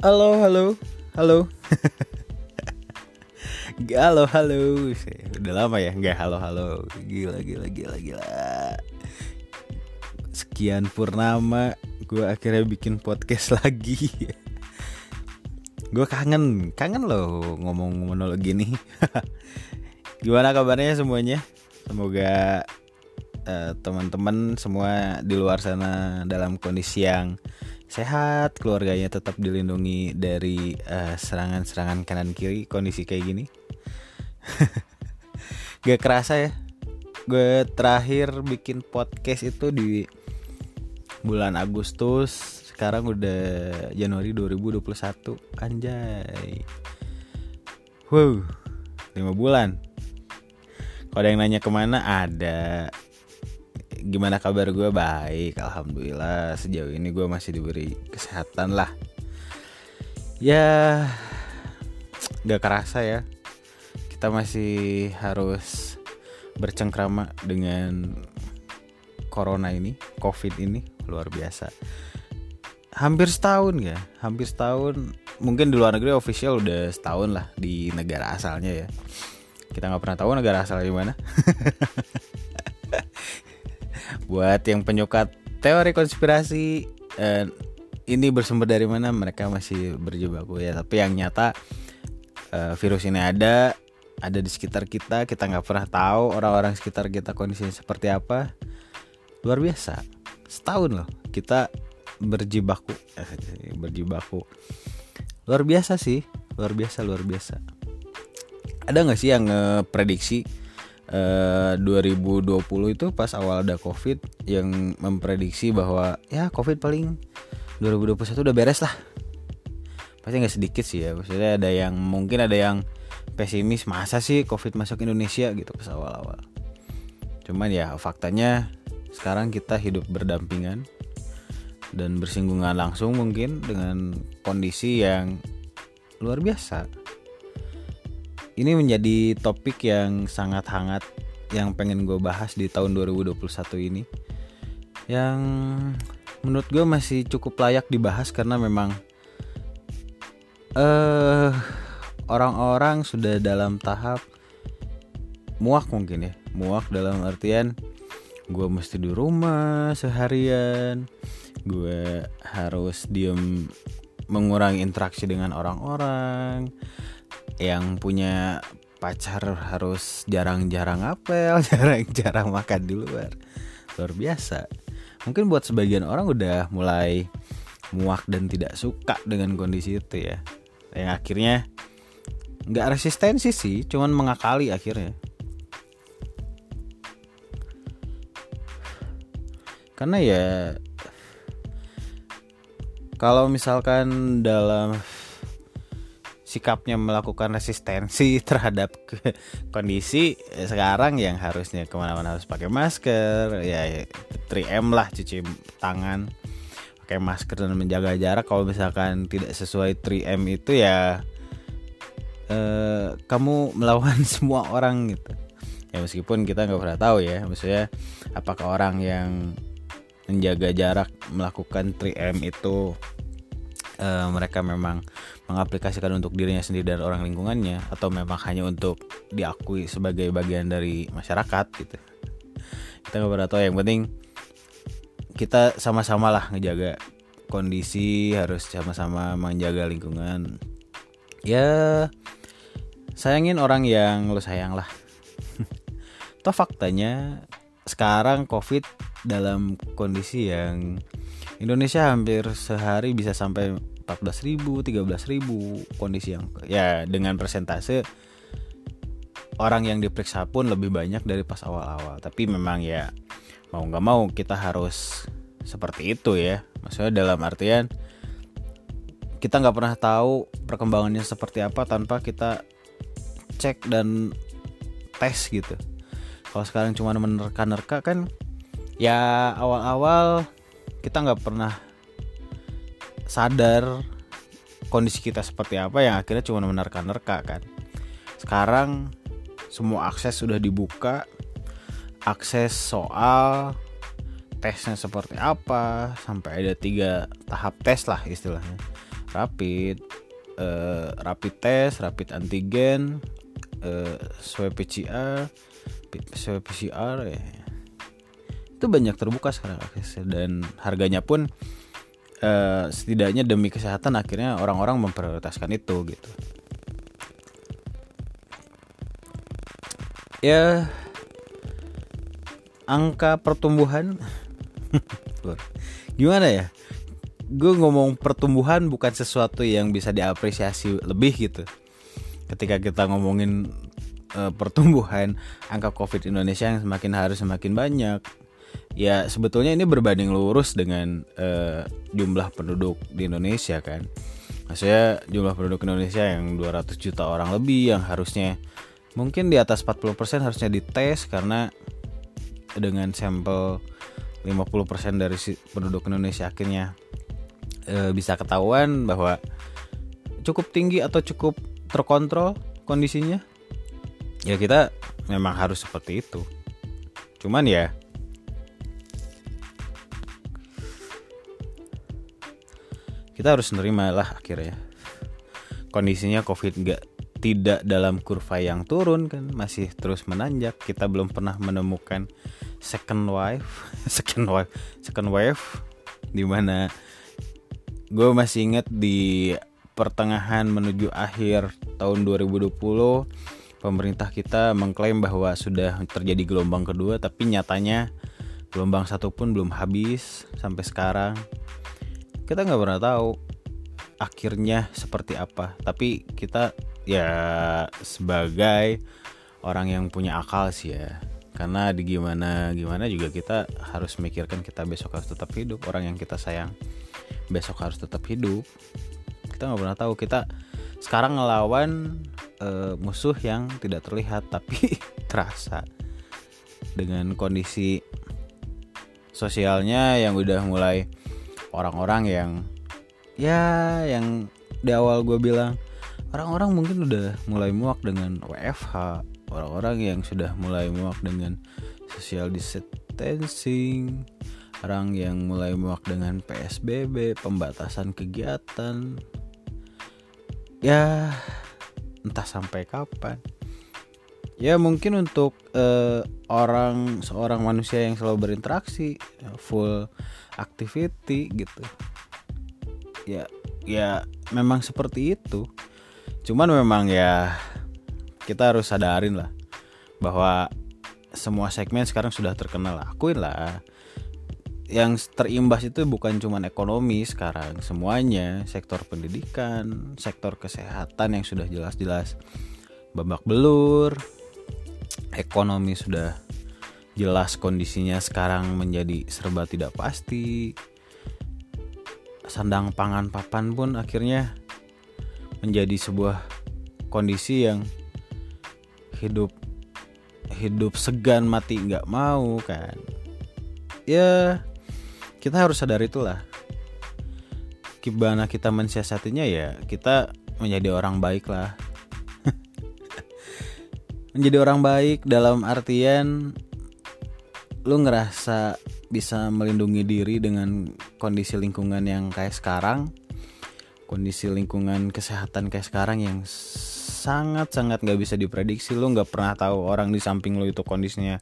Halo, halo, halo. halo, halo. Udah lama ya nggak halo, halo. Gila, gila, gila, gila. Sekian purnama, gue akhirnya bikin podcast lagi. gue kangen, kangen loh ngomong monolog gini. Gimana kabarnya semuanya? Semoga uh, teman-teman semua di luar sana dalam kondisi yang sehat, keluarganya tetap dilindungi dari serangan serangan-serangan kanan kiri kondisi kayak gini. Gak kerasa ya, gue terakhir bikin podcast itu di bulan Agustus, sekarang udah Januari 2021, anjay. Wow, 5 bulan. Kalau ada yang nanya ke mana, ada gimana kabar gue baik alhamdulillah. Sejauh ini gue masih diberi kesehatan lah. Ya gak kerasa ya. Kita masih harus bercengkrama dengan corona ini covid ini. Luar biasa. Hampir setahun ya hampir setahun. Mungkin di luar negeri official udah setahun lah di negara asalnya ya. Kita nggak pernah tahu negara asalnya di mana buat yang penyuka teori konspirasi eh, ini bersumber dari mana mereka masih berjibaku ya. Tapi yang nyata eh, virus ini ada ada di sekitar kita kita nggak pernah tahu orang-orang sekitar kita kondisinya seperti apa. Luar biasa. Setahun loh kita berjibaku eh, berjibaku. Luar biasa sih luar biasa luar biasa. Ada nggak sih yang prediksi eh, 2020 itu pas awal ada covid yang memprediksi bahwa ya covid paling 2021 udah beres lah. Pasti nggak sedikit sih ya maksudnya ada yang mungkin ada yang pesimis masa sih covid masuk Indonesia gitu pas awal-awal. Cuman ya faktanya sekarang kita hidup berdampingan dan bersinggungan langsung mungkin dengan kondisi yang luar biasa ini menjadi topik yang sangat hangat yang pengen gue bahas di tahun 2021 ini. Yang menurut gue masih cukup layak dibahas karena memang eh uh, orang-orang sudah dalam tahap muak mungkin ya. Muak dalam artian gue mesti di rumah seharian gue harus diem mengurangi interaksi dengan orang-orang yang punya pacar harus jarang-jarang apel, jarang-jarang makan di luar. Luar biasa. Mungkin buat sebagian orang udah mulai muak dan tidak suka dengan kondisi itu ya. Yang akhirnya nggak resistensi sih, cuman mengakali akhirnya. Karena ya kalau misalkan dalam sikapnya melakukan resistensi terhadap kondisi eh, sekarang yang harusnya ke mana-mana harus pakai masker ya 3M lah cuci tangan pakai masker dan menjaga jarak. Kalau misalkan tidak sesuai 3M itu ya eh, kamu melawan semua orang gitu. Ya meskipun kita nggak pernah tahu ya maksudnya apakah orang yang menjaga jarak melakukan 3M itu uh, mereka memang mengaplikasikan untuk dirinya sendiri dan orang lingkungannya atau memang hanya untuk diakui sebagai bagian dari masyarakat gitu. Kita nggak pernah tahu yang penting kita sama-sama lah ngejaga kondisi harus sama-sama menjaga lingkungan. Ya sayangin orang yang lo sayang lah. Toh faktanya sekarang covid dalam kondisi yang Indonesia hampir sehari bisa sampai 14 ribu, 13 ribu kondisi yang ya dengan persentase orang yang diperiksa pun lebih banyak dari pas awal-awal. Tapi memang ya mau nggak mau kita harus seperti itu ya. Maksudnya dalam artian kita nggak pernah tahu perkembangannya seperti apa tanpa kita cek dan tes gitu. Kalau sekarang cuma menerka-nerka kan ya awal-awal kita nggak pernah sadar kondisi kita seperti apa yang akhirnya cuma menerka-nerka kan. Sekarang semua akses sudah dibuka akses soal tesnya seperti apa sampai ada tiga tahap tes lah istilahnya. Rapid uh, rapid test rapid antigen uh, swab PCR swab PCR ya. Itu banyak terbuka sekarang aksesnya dan harganya pun uh, setidaknya demi kesehatan akhirnya orang-orang memprioritaskan itu gitu. Ya angka pertumbuhan gimana ya? Gue ngomong pertumbuhan bukan sesuatu yang bisa diapresiasi lebih gitu. Ketika kita ngomongin uh, pertumbuhan angka covid Indonesia yang semakin hari semakin banyak ya sebetulnya ini berbanding lurus dengan uh, jumlah penduduk di Indonesia kan. Maksudnya jumlah penduduk Indonesia yang 200 juta orang lebih yang harusnya mungkin di atas 40% harusnya dites karena dengan sampel 50% dari penduduk Indonesia akhirnya e, bisa ketahuan bahwa cukup tinggi atau cukup terkontrol kondisinya ya kita memang harus seperti itu. Cuman ya kita harus nerima lah akhirnya. Kondisinya covid nggak tidak dalam kurva yang turun kan masih terus menanjak. Kita belum pernah menemukan second wave second wave second wave di mana gue masih inget di pertengahan menuju akhir tahun 2020 pemerintah kita mengklaim bahwa sudah terjadi gelombang kedua tapi nyatanya gelombang satu pun belum habis sampai sekarang kita nggak pernah tahu akhirnya seperti apa. Tapi kita ya sebagai orang yang punya akal sih ya. Karena di gimana gimana juga kita harus mikirkan kita besok harus tetap hidup. Orang yang kita sayang besok harus tetap hidup. Kita nggak pernah tahu. Kita sekarang ngelawan uh, musuh yang tidak terlihat tapi terasa. Dengan kondisi sosialnya yang udah mulai orang-orang yang ya yang di awal gue bilang orang-orang mungkin udah mulai muak dengan WFH orang-orang yang sudah mulai muak dengan social distancing orang yang mulai muak dengan PSBB pembatasan kegiatan. Ya entah sampai kapan ya mungkin untuk uh, orang seorang manusia yang selalu berinteraksi full activity gitu. Ya ya memang seperti itu. Cuman memang ya kita harus sadarin lah bahwa semua segmen sekarang sudah terkenal akuin lah. Yang terimbas itu bukan cuma ekonomi sekarang semuanya. Sektor pendidikan sektor kesehatan yang sudah jelas-jelas babak belur ekonomi sudah jelas kondisinya sekarang menjadi serba tidak pasti. Sandang pangan papan pun akhirnya menjadi sebuah kondisi yang hidup hidup segan mati nggak mau kan. Ya kita harus sadar itulah. Gimana kita mensiasatinya ya kita menjadi orang baik lah menjadi orang baik dalam artian lu ngerasa bisa melindungi diri dengan kondisi lingkungan yang kayak sekarang kondisi lingkungan kesehatan kayak sekarang yang sangat sangat nggak bisa diprediksi. Lu nggak pernah tahu orang di samping lu itu kondisinya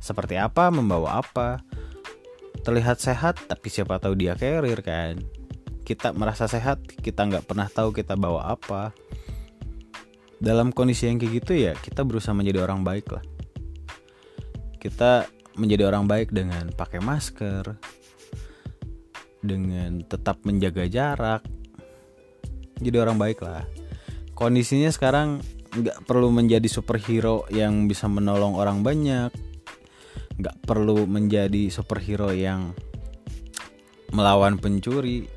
seperti apa membawa apa. Terlihat sehat tapi siapa tahu dia carrier kan? Kita merasa sehat kita nggak pernah tahu kita bawa apa dalam kondisi yang kayak gitu ya kita berusaha menjadi orang baik lah. Kita menjadi orang baik dengan pakai masker dengan tetap menjaga jarak. Jadi orang baik lah. Kondisinya sekarang nggak perlu menjadi superhero yang bisa menolong orang banyak. Nggak perlu menjadi superhero yang melawan pencuri.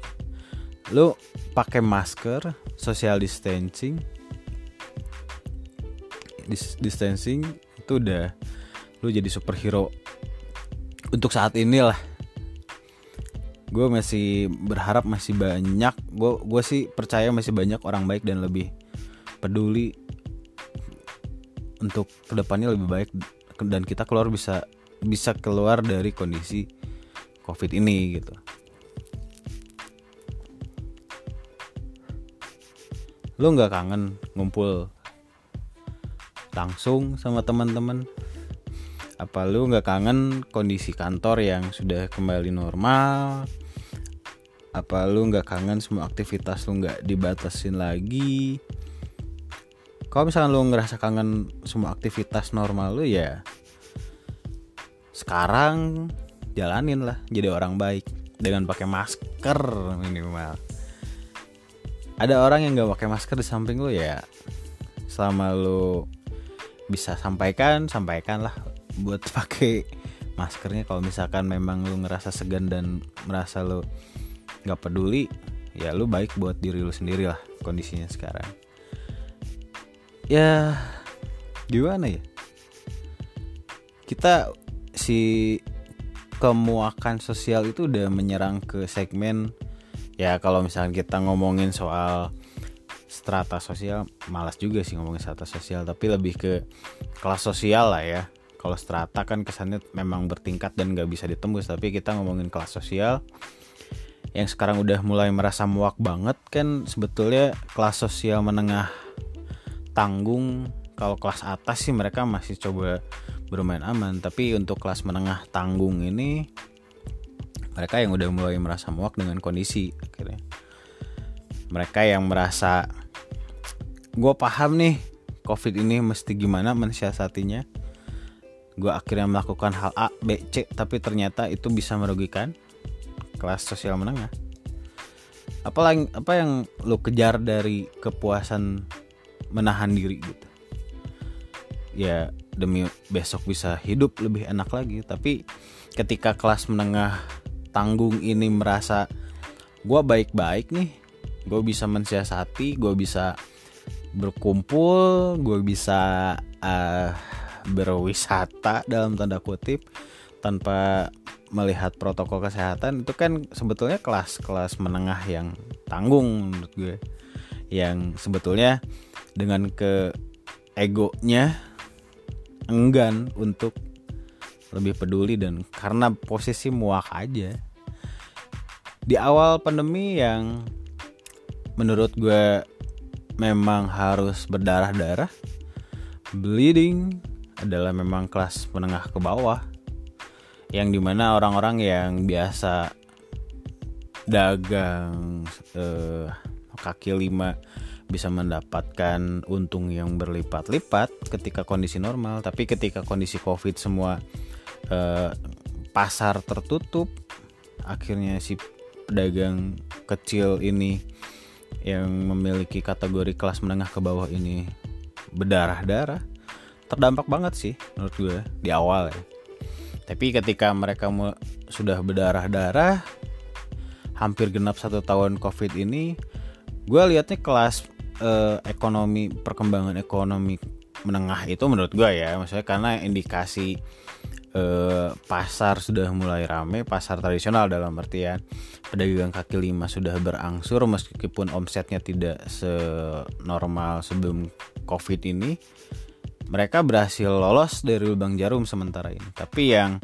Lu pakai masker social distancing dis distancing itu udah lu jadi superhero untuk saat ini lah gue masih berharap masih banyak gue gue sih percaya masih banyak orang baik dan lebih peduli untuk ke depannya lebih baik dan kita keluar bisa bisa keluar dari kondisi covid ini gitu. Lu nggak kangen ngumpul langsung sama teman-teman. Apa lu nggak kangen kondisi kantor yang sudah kembali normal? Apa lu nggak kangen semua aktivitas lu nggak dibatasin lagi? Kalau misalkan lu ngerasa kangen semua aktivitas normal lu ya sekarang jalanin lah jadi orang baik dengan pakai masker minimal. Ada orang yang nggak pakai masker di samping lu ya selama lu bisa sampaikan sampaikan lah buat pakai maskernya. Kalau misalkan memang lu ngerasa segan dan merasa lu nggak peduli ya lu baik buat diri lu sendiri lah kondisinya sekarang. Ya gimana ya? Kita si kemuakan sosial itu udah menyerang ke segmen ya kalau misalnya kita ngomongin soal strata sosial malas juga sih ngomongin strata sosial tapi lebih ke kelas sosial lah ya. Kalau strata kan kesannya memang bertingkat dan gak bisa ditembus tapi kita ngomongin kelas sosial yang sekarang udah mulai merasa muak banget kan sebetulnya kelas sosial menengah tanggung kalau kelas atas sih mereka masih coba bermain aman tapi untuk kelas menengah tanggung ini mereka yang udah mulai merasa muak dengan kondisi akhirnya. Mereka yang merasa gue paham nih covid ini mesti gimana mensiasatinya. Gue akhirnya melakukan hal A B C tapi ternyata itu bisa merugikan kelas sosial menengah. Apalagi apa yang lo kejar dari kepuasan menahan diri gitu? Ya demi besok bisa hidup lebih enak lagi. Tapi ketika kelas menengah tanggung ini merasa gue baik-baik nih gue bisa mensiasati gue bisa berkumpul gue bisa uh, berwisata dalam tanda kutip tanpa melihat protokol kesehatan. Itu kan sebetulnya kelas-kelas menengah yang tanggung menurut gue. Yang sebetulnya dengan ke egonya enggan untuk lebih peduli dan karena posisi muak aja. Di awal pandemi yang menurut gue memang harus berdarah-darah. Bleeding adalah memang kelas menengah ke bawah yang di mana orang-orang yang biasa dagang eh, kaki lima bisa mendapatkan untung yang berlipat-lipat ketika kondisi normal. Tapi ketika kondisi covid semua eh, pasar tertutup akhirnya si pedagang kecil ini yang memiliki kategori kelas menengah ke bawah ini berdarah-darah terdampak banget sih menurut gue di awal ya. Tapi ketika mereka sudah berdarah-darah hampir genap satu tahun covid ini gue liatnya kelas eh, ekonomi perkembangan ekonomi menengah itu menurut gue ya. Maksudnya karena indikasi eh, pasar sudah mulai rame pasar tradisional dalam artian pedagang kaki lima sudah berangsur meskipun omsetnya tidak senormal sebelum covid ini mereka berhasil lolos dari lubang jarum sementara ini. Tapi yang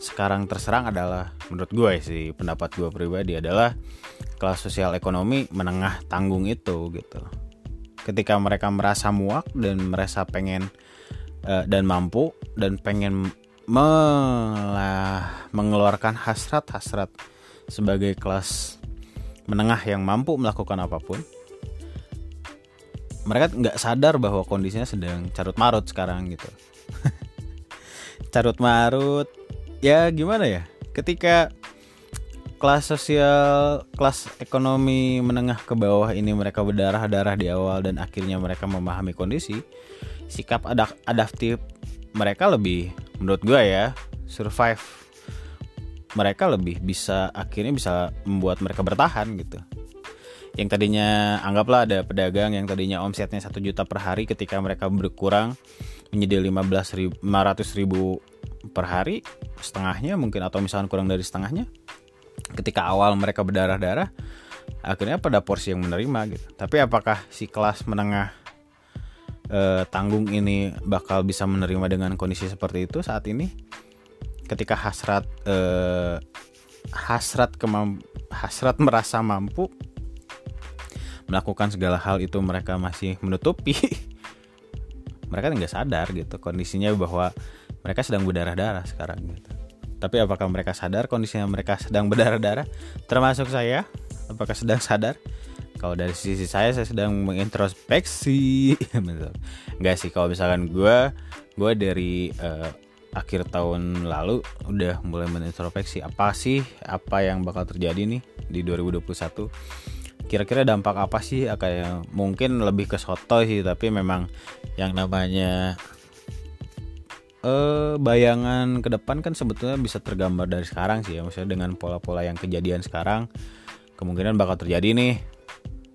sekarang terserang adalah menurut gue sih pendapat gue pribadi adalah kelas sosial ekonomi menengah tanggung itu gitu ketika mereka merasa muak dan merasa pengen uh, dan mampu dan pengen mengeluarkan hasrat-hasrat sebagai kelas menengah yang mampu melakukan apa pun mereka nggak sadar bahwa kondisinya sedang carut marut sekarang gitu. Carut marut ya gimana ya? Ketika kelas sosial kelas ekonomi menengah ke bawah ini mereka berdarah-darah di awal dan akhirnya mereka memahami kondisi. Sikap adaptif mereka lebih menurut gue ya survive. Mereka lebih bisa akhirnya bisa membuat mereka bertahan gitu. Yang tadinya anggaplah ada pedagang yang tadinya omsetnya satu juta per hari ketika mereka berkurang menjadi 15 ribu, 500 ribu per hari setengahnya mungkin atau misalnya kurang dari setengahnya ketika awal mereka berdarah-darah akhirnya pada porsi yang menerima gitu. Tapi apakah si kelas menengah eh, tanggung ini bakal bisa menerima dengan kondisi seperti itu saat ini? Ketika hasrat eh, hasrat kemam hasrat merasa mampu melakukan segala hal itu mereka masih menutupi. Mereka nggak sadar gitu kondisinya bahwa mereka sedang berdarah-darah sekarang gitu tapi apakah mereka sadar kondisinya mereka sedang berdarah-darah? Termasuk saya apakah sedang sadar? Kalau dari sisi saya saya sedang mengintrospeksi. Nggak sih kalau misalkan gue gue dari uh, akhir tahun lalu udah mulai mengintrospeksi apa sih apa yang bakal terjadi nih di 2021 kira-kira dampak apa sih? Kayak mungkin lebih ke soto sih tapi memang yang namanya eh bayangan ke depan kan sebetulnya bisa tergambar dari sekarang sih ya. Maksudnya dengan pola-pola yang kejadian sekarang kemungkinan bakal terjadi nih.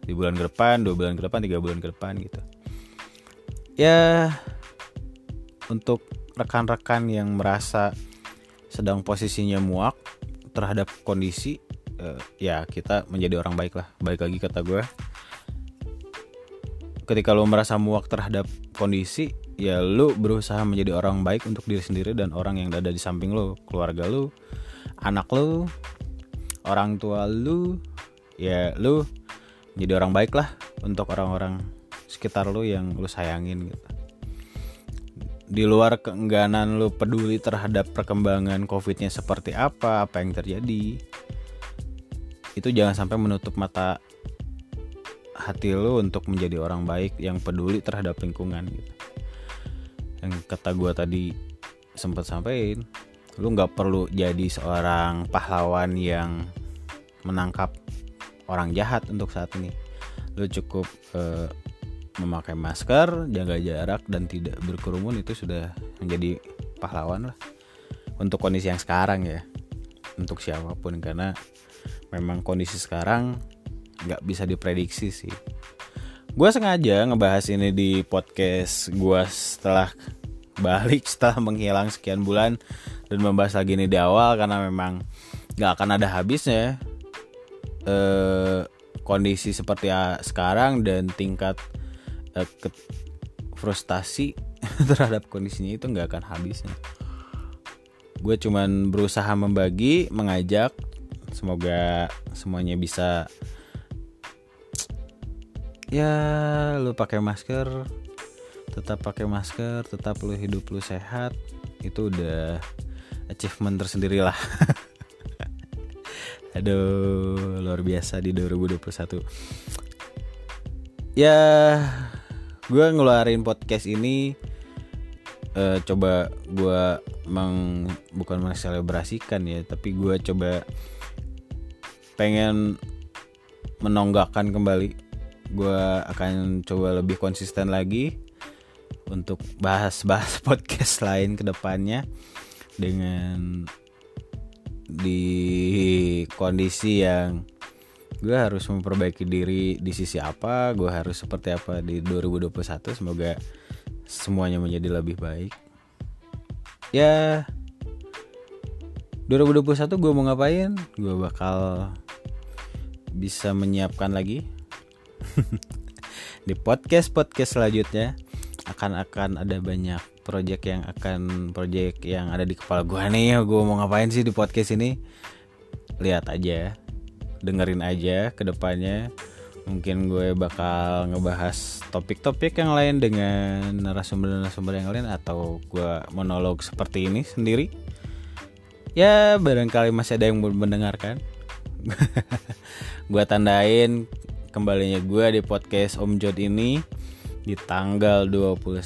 Di bulan ke depan dua bulan ke depan tiga bulan ke depan gitu. Ya untuk rekan-rekan yang merasa sedang posisinya muak terhadap kondisi uh, ya kita menjadi orang baik lah. Baik lagi kata gue. Ketika lo merasa muak terhadap kondisi ya lu berusaha menjadi orang baik untuk diri sendiri dan orang yang ada di samping lu. Keluarga lu anak lu orang tua lu ya lu menjadi orang baik lah untuk orang-orang sekitar lu yang lu sayangin gitu. Di luar keengganan lu peduli terhadap perkembangan covidnya seperti apa apa yang terjadi itu jangan sampai menutup mata hati lu untuk menjadi orang baik yang peduli terhadap lingkungan gitu yang kata gue tadi sempat sampaikan lu nggak perlu jadi seorang pahlawan yang menangkap orang jahat untuk saat ini. Lu cukup uh, memakai masker jaga jarak dan tidak berkerumun itu sudah menjadi pahlawan lah. Untuk kondisi yang sekarang ya untuk siapa pun karena memang kondisi sekarang nggak bisa diprediksi sih gue sengaja ngebahas ini di podcast gue setelah balik setelah menghilang sekian bulan dan membahas lagi ini di awal karena memang nggak akan ada habisnya eh, kondisi seperti sekarang dan tingkat eh, ke, frustasi terhadap kondisinya itu nggak akan habisnya. Gue cuman berusaha membagi mengajak semoga semuanya bisa ya lu pakai masker tetap pakai masker tetap lu hidup lu sehat itu udah achievement tersendiri lah aduh luar biasa di 2021 ya gue ngeluarin podcast ini uh, coba gue meng bukan menselebrasikan ya tapi gue coba pengen menonggakkan kembali gue akan coba lebih konsisten lagi untuk bahas-bahas podcast lain ke depannya dengan di kondisi yang gue harus memperbaiki diri di sisi apa gue harus seperti apa di 2021 semoga semuanya menjadi lebih baik. Ya 2021 gue mau ngapain? Gue bakal bisa menyiapkan lagi di podcast podcast selanjutnya akan akan ada banyak project yang akan project yang ada di kepala gue nih. Gue mau ngapain sih di podcast ini? Lihat aja dengerin aja ke depannya mungkin gue bakal ngebahas topik-topik yang lain dengan narasumber-narasumber yang lain atau gue monolog seperti ini sendiri. Ya barangkali masih ada yang mendengarkan. Gue tandain kembalinya gue di podcast Om Jod ini di tanggal 21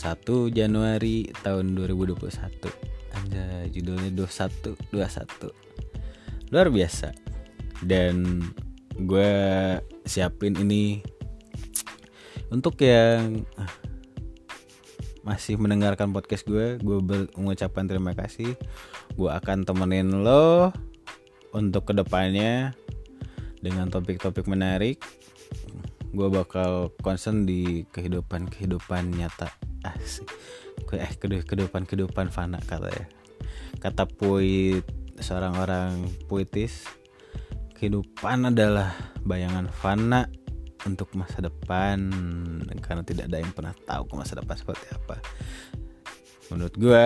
Januari tahun 2021 Anda judulnya 21 21 luar biasa. Dan gue siapin ini untuk yang ah, masih mendengarkan podcast gue gue mengucapkan terima kasih. Gue akan temenin lo untuk ke depannya dengan topik-topik menarik gue bakal concern di kehidupan kehidupan nyata asik eh kehidupan kehidupan fana kata ya. Kata puit seorang orang puitis kehidupan adalah bayangan fana untuk masa depan. Karena tidak ada yang pernah tahu ke masa depan seperti apa. Menurut gue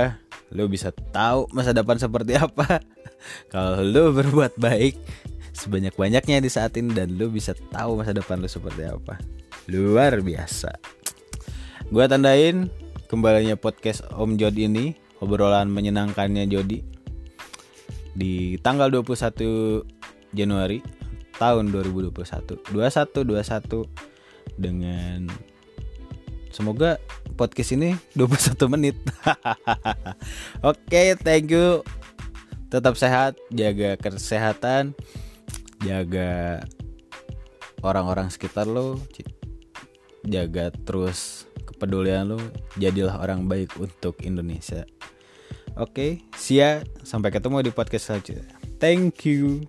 lo bisa tahu masa depan seperti apa. Kalau lo berbuat baik sebanyak-banyaknya di saat ini dan lu bisa tahu masa depan lu seperti apa. luar biasa. Gue tandain kembalinya podcast Om Jod ini obrolan menyenangkannya Jody. Di tanggal 21 Januari tahun 2021 21 21 dengan semoga podcast ini 21 menit. Oke okay, thank you. Tetap sehat jaga kesehatan jaga orang-orang sekitar lo jaga terus kepedulian lo jadilah orang baik untuk Indonesia. Oke okay, sia sampai ketemu di podcast selanjutnya. Thank you